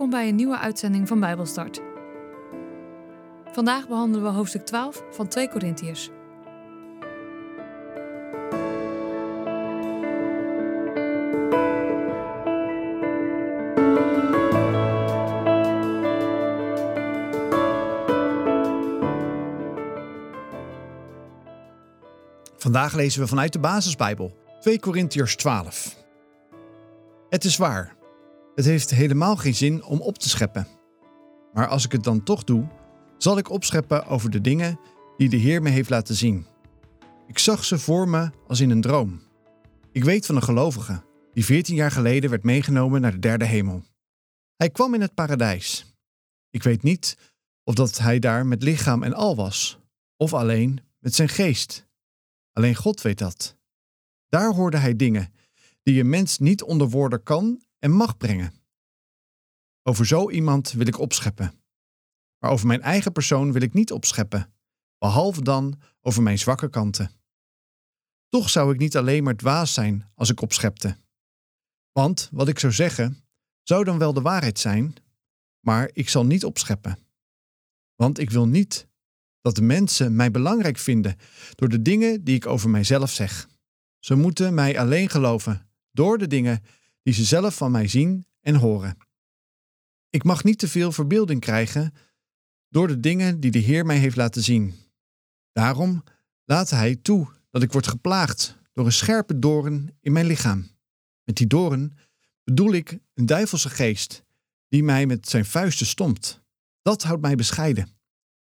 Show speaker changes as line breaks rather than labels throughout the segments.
Welkom bij een nieuwe uitzending van Bijbelstart. Vandaag behandelen we hoofdstuk 12 van 2 Korintiërs.
Vandaag lezen we vanuit de Basisbijbel 2 Korintiërs 12. Het is waar. Het heeft helemaal geen zin om op te scheppen. Maar als ik het dan toch doe, zal ik opscheppen over de dingen die de Heer me heeft laten zien. Ik zag ze voor me als in een droom. Ik weet van een gelovige die 14 jaar geleden werd meegenomen naar de derde hemel. Hij kwam in het paradijs. Ik weet niet of dat hij daar met lichaam en al was, of alleen met zijn geest. Alleen God weet dat. Daar hoorde hij dingen die een mens niet onder woorden kan en mag brengen. Over zo iemand wil ik opscheppen. Maar over mijn eigen persoon wil ik niet opscheppen, behalve dan over mijn zwakke kanten. Toch zou ik niet alleen maar dwaas zijn als ik opschepte. Want wat ik zou zeggen, zou dan wel de waarheid zijn, maar ik zal niet opscheppen. Want ik wil niet dat de mensen mij belangrijk vinden door de dingen die ik over mijzelf zeg. Ze moeten mij alleen geloven door de dingen die ze zelf van mij zien en horen. Ik mag niet te veel verbeelding krijgen door de dingen die de Heer mij heeft laten zien. Daarom laat Hij toe dat ik word geplaagd door een scherpe doorn in mijn lichaam. Met die doorn bedoel ik een duivelse geest die mij met zijn vuisten stompt. Dat houdt mij bescheiden.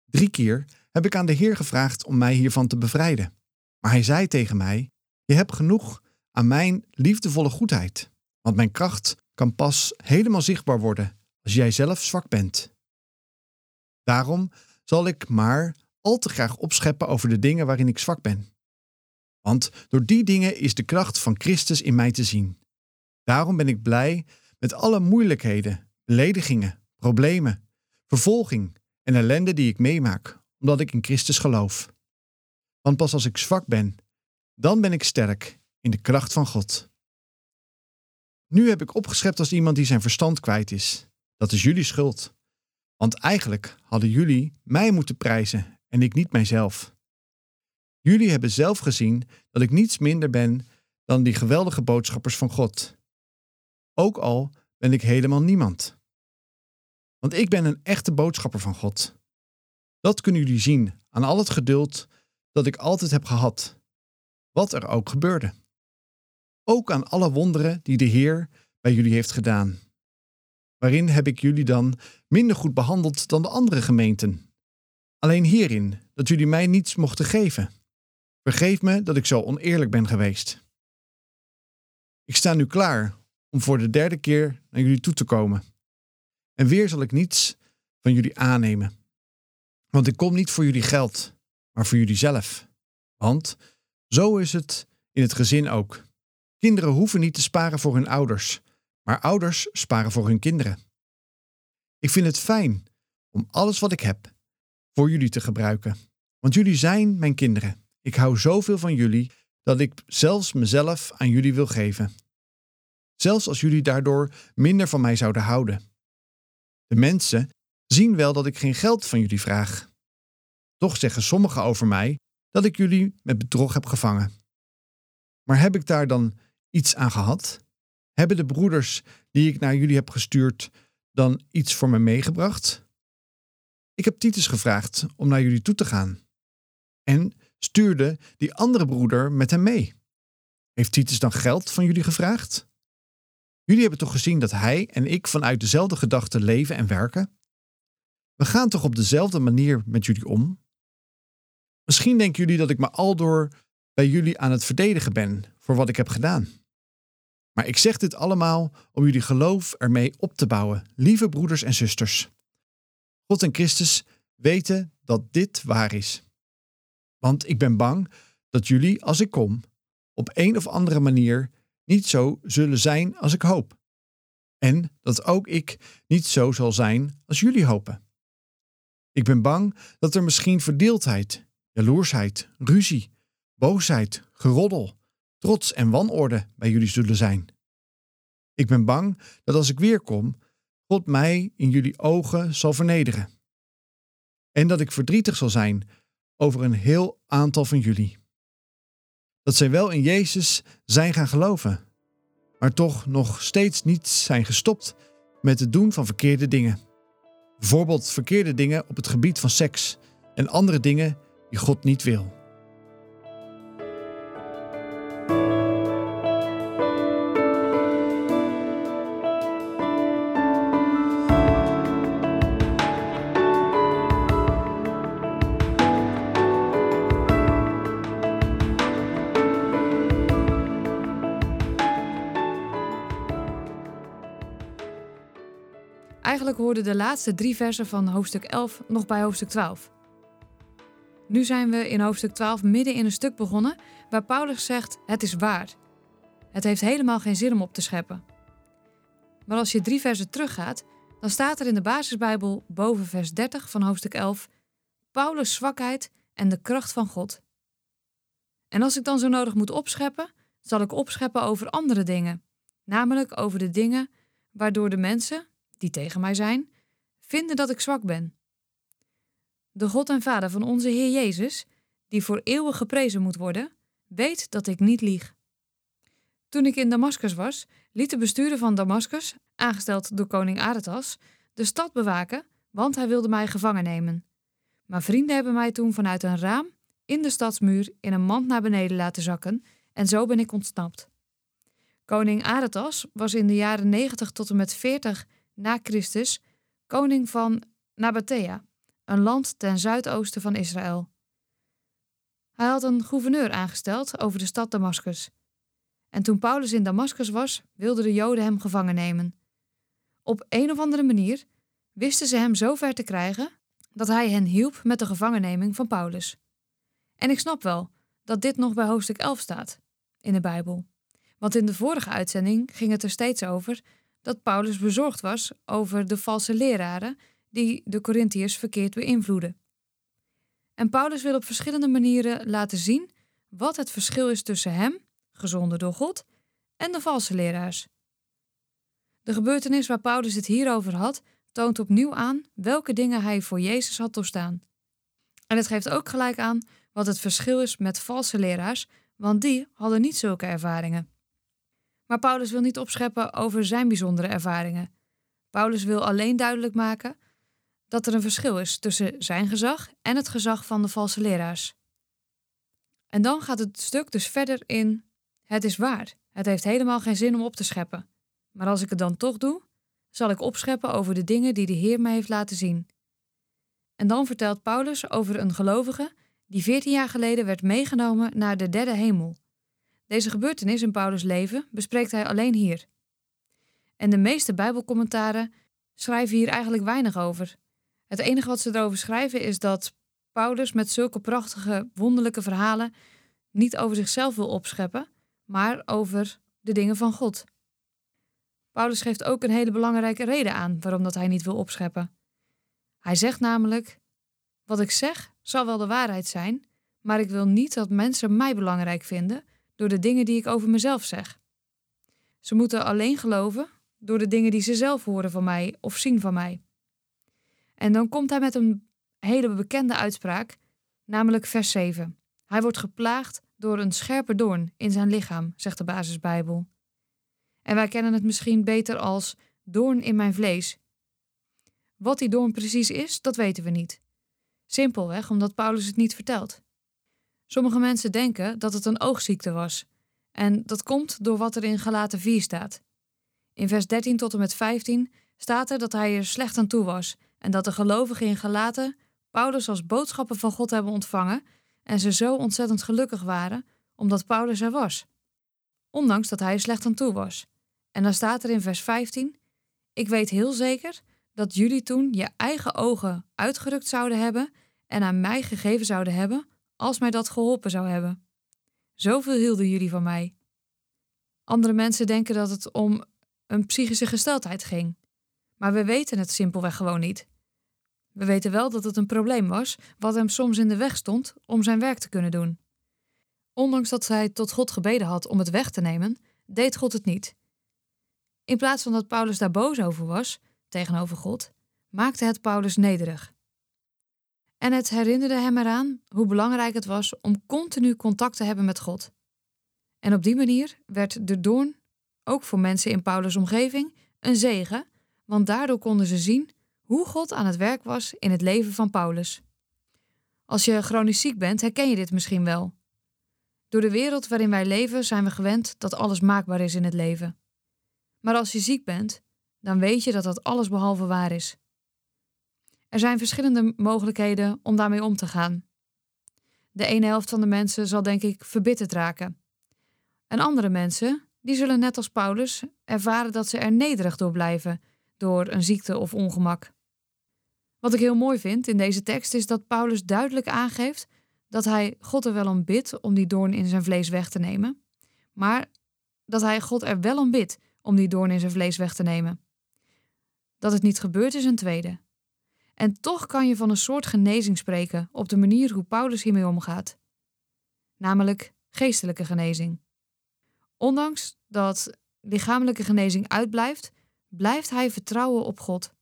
Drie keer heb ik aan de Heer gevraagd om mij hiervan te bevrijden. Maar hij zei tegen mij: Je hebt genoeg aan mijn liefdevolle goedheid, want mijn kracht kan pas helemaal zichtbaar worden als jij zelf zwak bent. Daarom zal ik maar al te graag opscheppen over de dingen waarin ik zwak ben. Want door die dingen is de kracht van Christus in mij te zien. Daarom ben ik blij met alle moeilijkheden, beledigingen, problemen, vervolging en ellende die ik meemaak, omdat ik in Christus geloof. Want pas als ik zwak ben, dan ben ik sterk in de kracht van God. Nu heb ik opgeschept als iemand die zijn verstand kwijt is. Dat is jullie schuld. Want eigenlijk hadden jullie mij moeten prijzen en ik niet mijzelf. Jullie hebben zelf gezien dat ik niets minder ben dan die geweldige boodschappers van God. Ook al ben ik helemaal niemand. Want ik ben een echte boodschapper van God. Dat kunnen jullie zien aan al het geduld dat ik altijd heb gehad, wat er ook gebeurde. Ook aan alle wonderen die de Heer bij jullie heeft gedaan. Waarin heb ik jullie dan minder goed behandeld dan de andere gemeenten? Alleen hierin, dat jullie mij niets mochten geven. Vergeef me dat ik zo oneerlijk ben geweest. Ik sta nu klaar om voor de derde keer naar jullie toe te komen. En weer zal ik niets van jullie aannemen. Want ik kom niet voor jullie geld, maar voor jullie zelf. Want zo is het in het gezin ook. Kinderen hoeven niet te sparen voor hun ouders, maar ouders sparen voor hun kinderen. Ik vind het fijn om alles wat ik heb voor jullie te gebruiken, want jullie zijn mijn kinderen. Ik hou zoveel van jullie dat ik zelfs mezelf aan jullie wil geven. Zelfs als jullie daardoor minder van mij zouden houden. De mensen zien wel dat ik geen geld van jullie vraag. Toch zeggen sommigen over mij dat ik jullie met bedrog heb gevangen. Maar heb ik daar dan iets aan gehad? Hebben de broeders die ik naar jullie heb gestuurd dan iets voor me meegebracht? Ik heb Titus gevraagd om naar jullie toe te gaan. En stuurde die andere broeder met hem mee. Heeft Titus dan geld van jullie gevraagd? Jullie hebben toch gezien dat hij en ik vanuit dezelfde gedachten leven en werken? We gaan toch op dezelfde manier met jullie om? Misschien denken jullie dat ik me aldoor bij jullie aan het verdedigen ben voor wat ik heb gedaan. Maar ik zeg dit allemaal om jullie geloof ermee op te bouwen, lieve broeders en zusters. God en Christus weten dat dit waar is. Want ik ben bang dat jullie, als ik kom, op een of andere manier niet zo zullen zijn als ik hoop. En dat ook ik niet zo zal zijn als jullie hopen. Ik ben bang dat er misschien verdeeldheid, jaloersheid, ruzie, boosheid, geroddel, trots en wanorde bij jullie zullen zijn. Ik ben bang dat als ik weer kom, God mij in jullie ogen zal vernederen. En dat ik verdrietig zal zijn over een heel aantal van jullie. Dat zij wel in Jezus zijn gaan geloven, maar toch nog steeds niet zijn gestopt met het doen van verkeerde dingen. Bijvoorbeeld verkeerde dingen op het gebied van seks en andere dingen die God niet wil.
Eigenlijk hoorden de laatste drie versen van hoofdstuk 11 nog bij hoofdstuk 12. Nu zijn we in hoofdstuk 12 midden in een stuk begonnen waar Paulus zegt: Het is waar. Het heeft helemaal geen zin om op te scheppen. Maar als je drie versen teruggaat, dan staat er in de basisbijbel boven vers 30 van hoofdstuk 11: Paulus' zwakheid en de kracht van God. En als ik dan zo nodig moet opscheppen, zal ik opscheppen over andere dingen, namelijk over de dingen waardoor de mensen, die tegen mij zijn, vinden dat ik zwak ben. De God en Vader van onze Heer Jezus, die voor eeuwig geprezen moet worden, weet dat ik niet lieg. Toen ik in Damascus was, liet de bestuurder van Damascus, aangesteld door koning Aretas, de stad bewaken, want hij wilde mij gevangen nemen. Maar vrienden hebben mij toen vanuit een raam in de stadsmuur in een mand naar beneden laten zakken en zo ben ik ontsnapt. Koning Aretas was in de jaren 90 tot en met 40 na Christus koning van Nabatea, een land ten zuidoosten van Israël. Hij had een gouverneur aangesteld over de stad Damascus. En toen Paulus in Damascus was, wilden de Joden hem gevangen nemen. Op een of andere manier wisten ze hem zo ver te krijgen dat hij hen hielp met de gevangenneming van Paulus. En ik snap wel dat dit nog bij hoofdstuk 11 staat in de Bijbel. Want in de vorige uitzending ging het er steeds over dat Paulus bezorgd was over de valse leraren die de Corinthiërs verkeerd beïnvloeden. En Paulus wil op verschillende manieren laten zien wat het verschil is tussen hem, gezonden door God, en de valse leraars. De gebeurtenis waar Paulus het hierover had, toont opnieuw aan welke dingen hij voor Jezus had doorstaan. En het geeft ook gelijk aan wat het verschil is met valse leraars, want die hadden niet zulke ervaringen. Maar Paulus wil niet opscheppen over zijn bijzondere ervaringen. Paulus wil alleen duidelijk maken dat er een verschil is tussen zijn gezag en het gezag van de valse leraars. En dan gaat het stuk dus verder in: Het is waar, het heeft helemaal geen zin om op te scheppen. Maar als ik het dan toch doe, zal ik opscheppen over de dingen die de Heer mij heeft laten zien. En dan vertelt Paulus over een gelovige die 14 jaar geleden werd meegenomen naar de derde hemel. Deze gebeurtenis in Paulus' leven bespreekt hij alleen hier. En de meeste Bijbelcommentaren schrijven hier eigenlijk weinig over. Het enige wat ze erover schrijven is dat Paulus met zulke prachtige, wonderlijke verhalen niet over zichzelf wil opscheppen, maar over de dingen van God. Paulus geeft ook een hele belangrijke reden aan waarom dat hij niet wil opscheppen. Hij zegt namelijk: Wat ik zeg zal wel de waarheid zijn, maar ik wil niet dat mensen mij belangrijk vinden door de dingen die ik over mezelf zeg. Ze moeten alleen geloven door de dingen die ze zelf horen van mij of zien van mij. En dan komt hij met een hele bekende uitspraak, namelijk vers 7. Hij wordt geplaagd door een scherpe doorn in zijn lichaam, zegt de basisbijbel. En wij kennen het misschien beter als doorn in mijn vlees. Wat die doorn precies is, dat weten we niet. Simpelweg omdat Paulus het niet vertelt. Sommige mensen denken dat het een oogziekte was. En dat komt door wat er in Galaten 4 staat. In vers 13 tot en met 15 staat er dat hij er slecht aan toe was en dat de gelovigen in Galaten Paulus als boodschapper van God hebben ontvangen en ze zo ontzettend gelukkig waren omdat Paulus er was. Ondanks dat hij er slecht aan toe was. En dan staat er in vers 15: Ik weet heel zeker dat jullie toen je eigen ogen uitgerukt zouden hebben en aan mij gegeven zouden hebben als mij dat geholpen zou hebben. Zoveel hielden jullie van mij. Andere mensen denken dat het om een psychische gesteldheid ging. Maar we weten het simpelweg gewoon niet. We weten wel dat het een probleem was, wat hem soms in de weg stond om zijn werk te kunnen doen. Ondanks dat hij tot God gebeden had om het weg te nemen, deed God het niet. In plaats van dat Paulus daar boos over was, tegenover God maakte het Paulus nederig. En het herinnerde hem eraan hoe belangrijk het was om continu contact te hebben met God. En op die manier werd de doorn, ook voor mensen in Paulus' omgeving, een zegen, want daardoor konden ze zien hoe God aan het werk was in het leven van Paulus. Als je chronisch ziek bent, herken je dit misschien wel. Door de wereld waarin wij leven zijn we gewend dat alles maakbaar is in het leven. Maar als je ziek bent, dan weet je dat dat alles behalve waar is. Er zijn verschillende mogelijkheden om daarmee om te gaan. De ene helft van de mensen zal denk ik verbitterd raken. En andere mensen, die zullen net als Paulus ervaren dat ze er nederig door blijven door een ziekte of ongemak. Wat ik heel mooi vind in deze tekst is dat Paulus duidelijk aangeeft dat hij God er wel om bidt om die doorn in zijn vlees weg te nemen, maar dat hij God er wel om bidt om die doorn in zijn vlees weg te nemen. Dat het niet gebeurt is een tweede. En toch kan je van een soort genezing spreken op de manier hoe Paulus hiermee omgaat. Namelijk geestelijke genezing. Ondanks dat lichamelijke genezing uitblijft, blijft hij vertrouwen op God.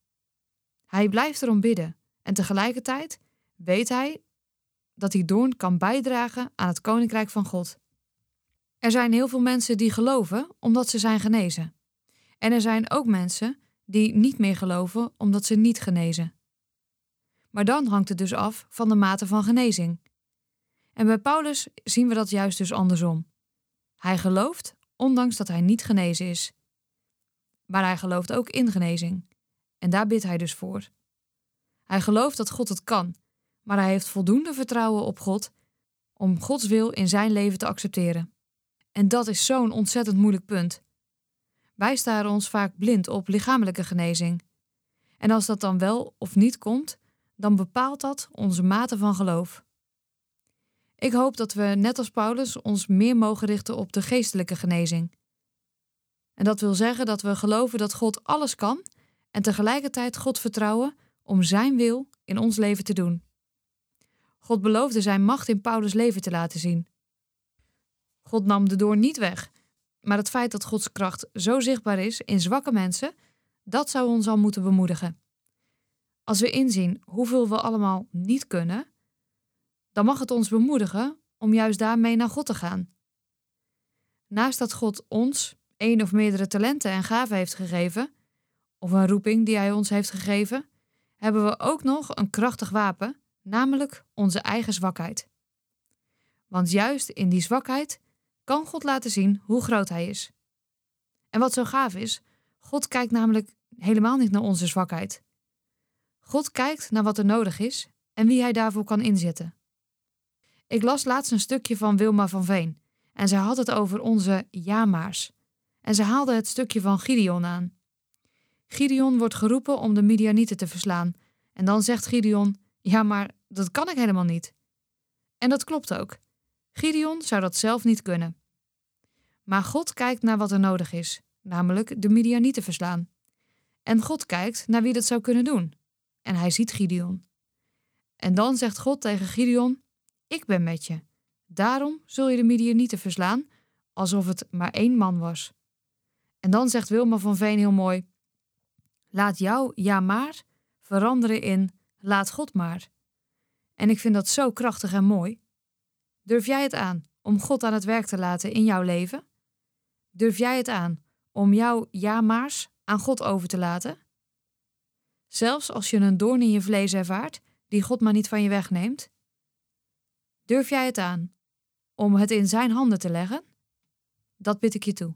Hij blijft erom bidden en tegelijkertijd weet hij dat die doorn kan bijdragen aan het koninkrijk van God. Er zijn heel veel mensen die geloven omdat ze zijn genezen. En er zijn ook mensen die niet meer geloven omdat ze niet genezen. Maar dan hangt het dus af van de mate van genezing. En bij Paulus zien we dat juist dus andersom. Hij gelooft ondanks dat hij niet genezen is. Maar hij gelooft ook in genezing. En daar bidt hij dus voor. Hij gelooft dat God het kan, maar hij heeft voldoende vertrouwen op God om Gods wil in zijn leven te accepteren. En dat is zo'n ontzettend moeilijk punt. Wij staren ons vaak blind op lichamelijke genezing. En als dat dan wel of niet komt, dan bepaalt dat onze mate van geloof. Ik hoop dat we, net als Paulus, ons meer mogen richten op de geestelijke genezing. En dat wil zeggen dat we geloven dat God alles kan en tegelijkertijd God vertrouwen om Zijn wil in ons leven te doen. God beloofde Zijn macht in Paulus' leven te laten zien. God nam de doorn niet weg, maar het feit dat Gods kracht zo zichtbaar is in zwakke mensen, dat zou ons al moeten bemoedigen. Als we inzien hoeveel we allemaal niet kunnen, dan mag het ons bemoedigen om juist daarmee naar God te gaan. Naast dat God ons één of meerdere talenten en gaven heeft gegeven, of een roeping die Hij ons heeft gegeven, hebben we ook nog een krachtig wapen, namelijk onze eigen zwakheid. Want juist in die zwakheid kan God laten zien hoe groot Hij is. En wat zo gaaf is, God kijkt namelijk helemaal niet naar onze zwakheid. God kijkt naar wat er nodig is en wie Hij daarvoor kan inzetten. Ik las laatst een stukje van Wilma van Veen en zij had het over onze jamaars. En ze haalde het stukje van Gideon aan. Gideon wordt geroepen om de Midianieten te verslaan. En dan zegt Gideon: Ja, maar dat kan ik helemaal niet. En dat klopt ook. Gideon zou dat zelf niet kunnen. Maar God kijkt naar wat er nodig is, namelijk de Midianieten verslaan. En God kijkt naar wie dat zou kunnen doen. En hij ziet Gideon. En dan zegt God tegen Gideon: ik ben met je. Daarom zul je de Midianieten verslaan, alsof het maar één man was. En dan zegt Wilma van Veen heel mooi: Laat jou, ja maar, veranderen in laat God maar. En ik vind dat zo krachtig en mooi. Durf jij het aan om God aan het werk te laten in jouw leven? Durf jij het aan om jouw ja maars aan God over te laten? Zelfs als je een doorn in je vlees ervaart, die God maar niet van je wegneemt, Durf jij het aan om het in zijn handen te leggen? Dat bid ik je toe.